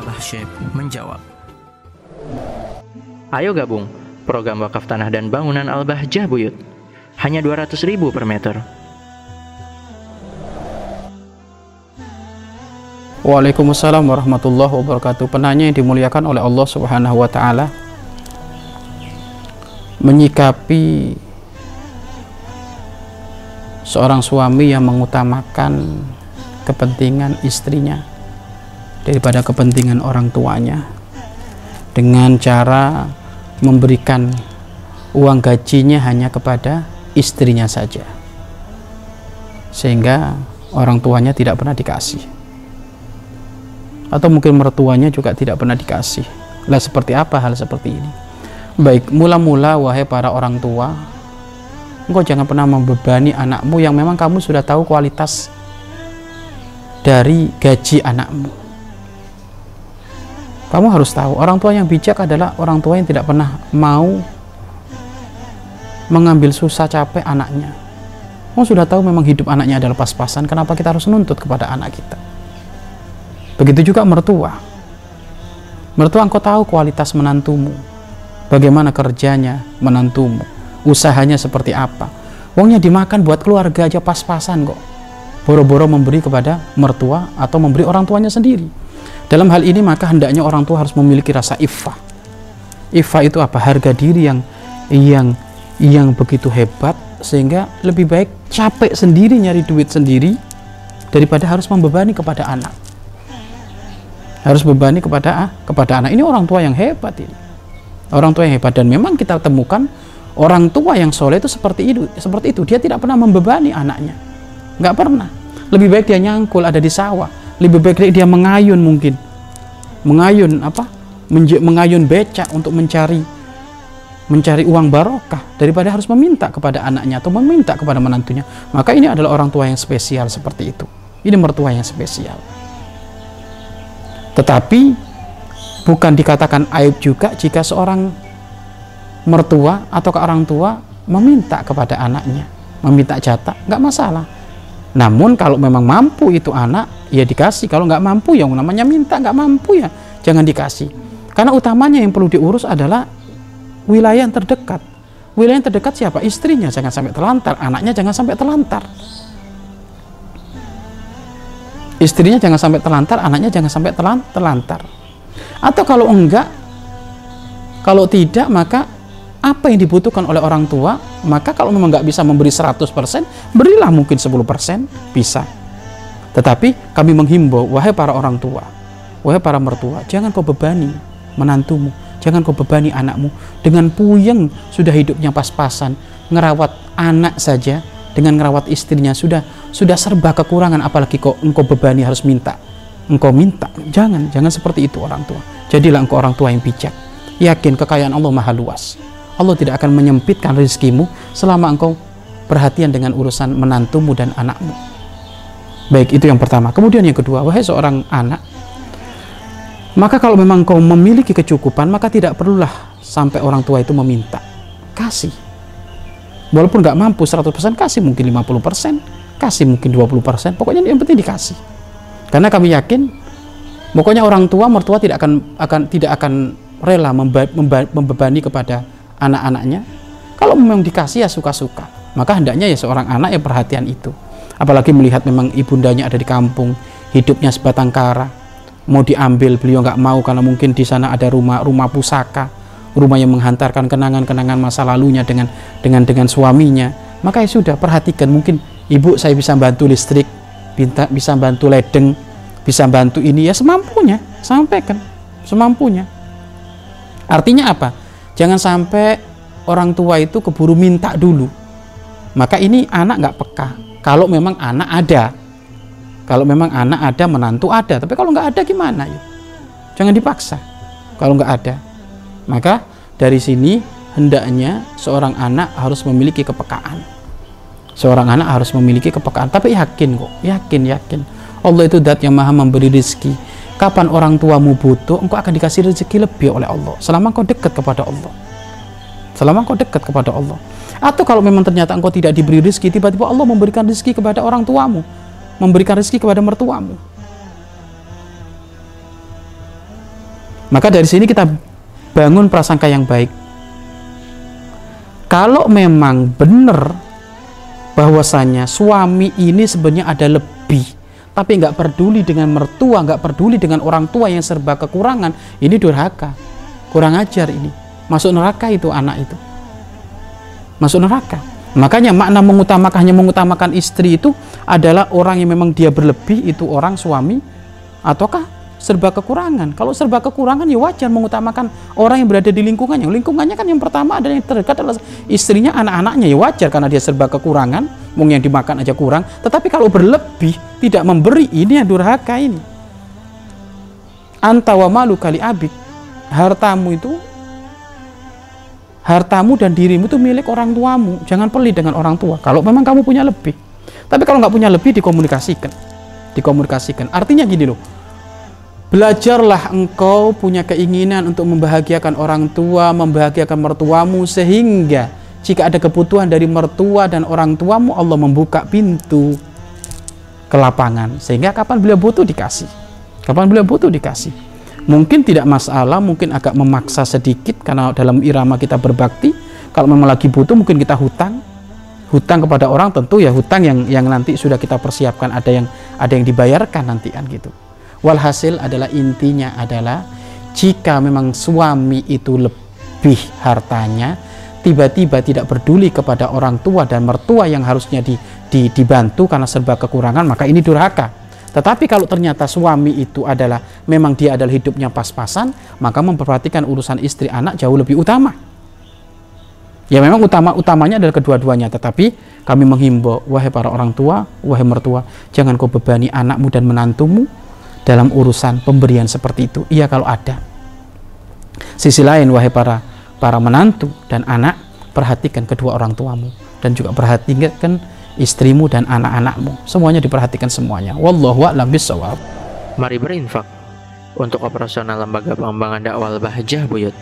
Abah Syekh menjawab. Ayo gabung program wakaf tanah dan bangunan Al-Bahjah Buyut. Hanya 200 ribu per meter. Waalaikumsalam warahmatullahi wabarakatuh. Penanya yang dimuliakan oleh Allah Subhanahu wa taala menyikapi seorang suami yang mengutamakan kepentingan istrinya daripada kepentingan orang tuanya dengan cara memberikan uang gajinya hanya kepada istrinya saja sehingga orang tuanya tidak pernah dikasih atau mungkin mertuanya juga tidak pernah dikasih. Lah seperti apa hal seperti ini? Baik, mula-mula wahai para orang tua, engkau jangan pernah membebani anakmu yang memang kamu sudah tahu kualitas dari gaji anakmu. Kamu harus tahu, orang tua yang bijak adalah orang tua yang tidak pernah mau mengambil susah capek anaknya. Kamu sudah tahu memang hidup anaknya adalah pas-pasan, kenapa kita harus nuntut kepada anak kita? Begitu juga mertua. Mertua engkau tahu kualitas menantumu. Bagaimana kerjanya menantumu. Usahanya seperti apa. Uangnya dimakan buat keluarga aja pas-pasan kok. Boro-boro memberi kepada mertua atau memberi orang tuanya sendiri. Dalam hal ini maka hendaknya orang tua harus memiliki rasa iffah. Iffah itu apa? Harga diri yang yang yang begitu hebat sehingga lebih baik capek sendiri nyari duit sendiri daripada harus membebani kepada anak. Harus bebani kepada ah, kepada anak. Ini orang tua yang hebat ini. Orang tua yang hebat. Dan memang kita temukan orang tua yang soleh itu seperti itu seperti itu. Dia tidak pernah membebani anaknya. Nggak pernah. Lebih baik dia nyangkul ada di sawah lebih baik dia mengayun mungkin. Mengayun apa? Mengayun becak untuk mencari mencari uang barokah daripada harus meminta kepada anaknya atau meminta kepada menantunya. Maka ini adalah orang tua yang spesial seperti itu. Ini mertua yang spesial. Tetapi bukan dikatakan aib juga jika seorang mertua atau orang tua meminta kepada anaknya, meminta jatah, nggak masalah. Namun kalau memang mampu itu anak, ya dikasih. Kalau nggak mampu, yang namanya minta nggak mampu ya jangan dikasih. Karena utamanya yang perlu diurus adalah wilayah yang terdekat. Wilayah yang terdekat siapa? Istrinya jangan sampai terlantar, anaknya jangan sampai terlantar istrinya jangan sampai terlantar, anaknya jangan sampai terlantar. Atau kalau enggak, kalau tidak maka apa yang dibutuhkan oleh orang tua, maka kalau memang nggak bisa memberi 100%, berilah mungkin 10% bisa. Tetapi kami menghimbau, wahai para orang tua, wahai para mertua, jangan kau bebani menantumu, jangan kau bebani anakmu dengan puyeng sudah hidupnya pas-pasan, ngerawat anak saja dengan ngerawat istrinya sudah sudah serba kekurangan apalagi kok engkau bebani harus minta. Engkau minta jangan jangan seperti itu orang tua. Jadilah engkau orang tua yang bijak. Yakin kekayaan Allah maha luas Allah tidak akan menyempitkan rezekimu selama engkau perhatian dengan urusan menantumu dan anakmu. Baik itu yang pertama. Kemudian yang kedua wahai seorang anak maka kalau memang kau memiliki kecukupan maka tidak perlulah sampai orang tua itu meminta kasih. Walaupun nggak mampu 100% kasih mungkin 50% kasih mungkin 20% pokoknya yang penting dikasih. Karena kami yakin pokoknya orang tua mertua tidak akan akan tidak akan rela membebani kepada anak-anaknya kalau memang dikasih ya suka-suka. Maka hendaknya ya seorang anak yang perhatian itu. Apalagi melihat memang ibundanya ada di kampung hidupnya sebatang kara. Mau diambil beliau nggak mau karena mungkin di sana ada rumah rumah pusaka. Rumah yang menghantarkan kenangan-kenangan masa lalunya dengan dengan dengan suaminya. Maka ya sudah perhatikan. Mungkin ibu saya bisa bantu listrik bisa bisa bantu ledeng bisa bantu ini. Ya semampunya sampaikan. Semampunya. Artinya apa jangan sampai orang tua itu keburu minta dulu. Maka ini anak nggak peka. Kalau memang anak ada. Kalau memang anak ada menantu ada. Tapi kalau nggak ada gimana ya? Jangan dipaksa. Kalau nggak ada. Maka dari sini hendaknya seorang anak harus memiliki kepekaan. Seorang anak harus memiliki kepekaan, tapi yakin kok, yakin, yakin. Allah itu dat yang maha memberi rezeki. Kapan orang tuamu butuh, engkau akan dikasih rezeki lebih oleh Allah. Selama engkau dekat kepada Allah. Selama engkau dekat kepada Allah. Atau kalau memang ternyata engkau tidak diberi rezeki, tiba-tiba Allah memberikan rezeki kepada orang tuamu. Memberikan rezeki kepada mertuamu Maka dari sini kita bangun prasangka yang baik. Kalau memang benar bahwasanya suami ini sebenarnya ada lebih, tapi nggak peduli dengan mertua, nggak peduli dengan orang tua yang serba kekurangan, ini durhaka, kurang ajar ini, masuk neraka itu anak itu, masuk neraka. Makanya makna mengutamakan hanya mengutamakan istri itu adalah orang yang memang dia berlebih itu orang suami ataukah serba kekurangan. Kalau serba kekurangan ya wajar mengutamakan orang yang berada di lingkungannya. Lingkungannya kan yang pertama adalah yang terdekat adalah istrinya, anak-anaknya ya wajar karena dia serba kekurangan, mungkin yang dimakan aja kurang. Tetapi kalau berlebih tidak memberi ini yang durhaka ini. Antawa malu kali abid hartamu itu hartamu dan dirimu itu milik orang tuamu. Jangan pelit dengan orang tua. Kalau memang kamu punya lebih. Tapi kalau nggak punya lebih dikomunikasikan. Dikomunikasikan. Artinya gini loh. Belajarlah engkau punya keinginan untuk membahagiakan orang tua, membahagiakan mertuamu sehingga jika ada kebutuhan dari mertua dan orang tuamu Allah membuka pintu ke lapangan. Sehingga kapan beliau butuh dikasih. Kapan beliau butuh dikasih. Mungkin tidak masalah mungkin agak memaksa sedikit karena dalam irama kita berbakti. Kalau memang lagi butuh mungkin kita hutang. Hutang kepada orang tentu ya hutang yang yang nanti sudah kita persiapkan. Ada yang ada yang dibayarkan nanti kan gitu. Walhasil adalah intinya adalah jika memang suami itu lebih hartanya tiba-tiba tidak peduli kepada orang tua dan mertua yang harusnya di, di, dibantu karena serba kekurangan maka ini durhaka tetapi kalau ternyata suami itu adalah memang dia adalah hidupnya pas-pasan, maka memperhatikan urusan istri anak jauh lebih utama. Ya memang utama utamanya adalah kedua-duanya, tetapi kami menghimbau wahai para orang tua, wahai mertua, jangan kau bebani anakmu dan menantumu dalam urusan pemberian seperti itu. Iya kalau ada. Sisi lain wahai para para menantu dan anak, perhatikan kedua orang tuamu dan juga perhatikan istrimu dan anak-anakmu. Semuanya diperhatikan semuanya. Wallahu a'lam bishawab. Mari berinfak untuk operasional lembaga pengembangan dakwah Bahjah Buyut.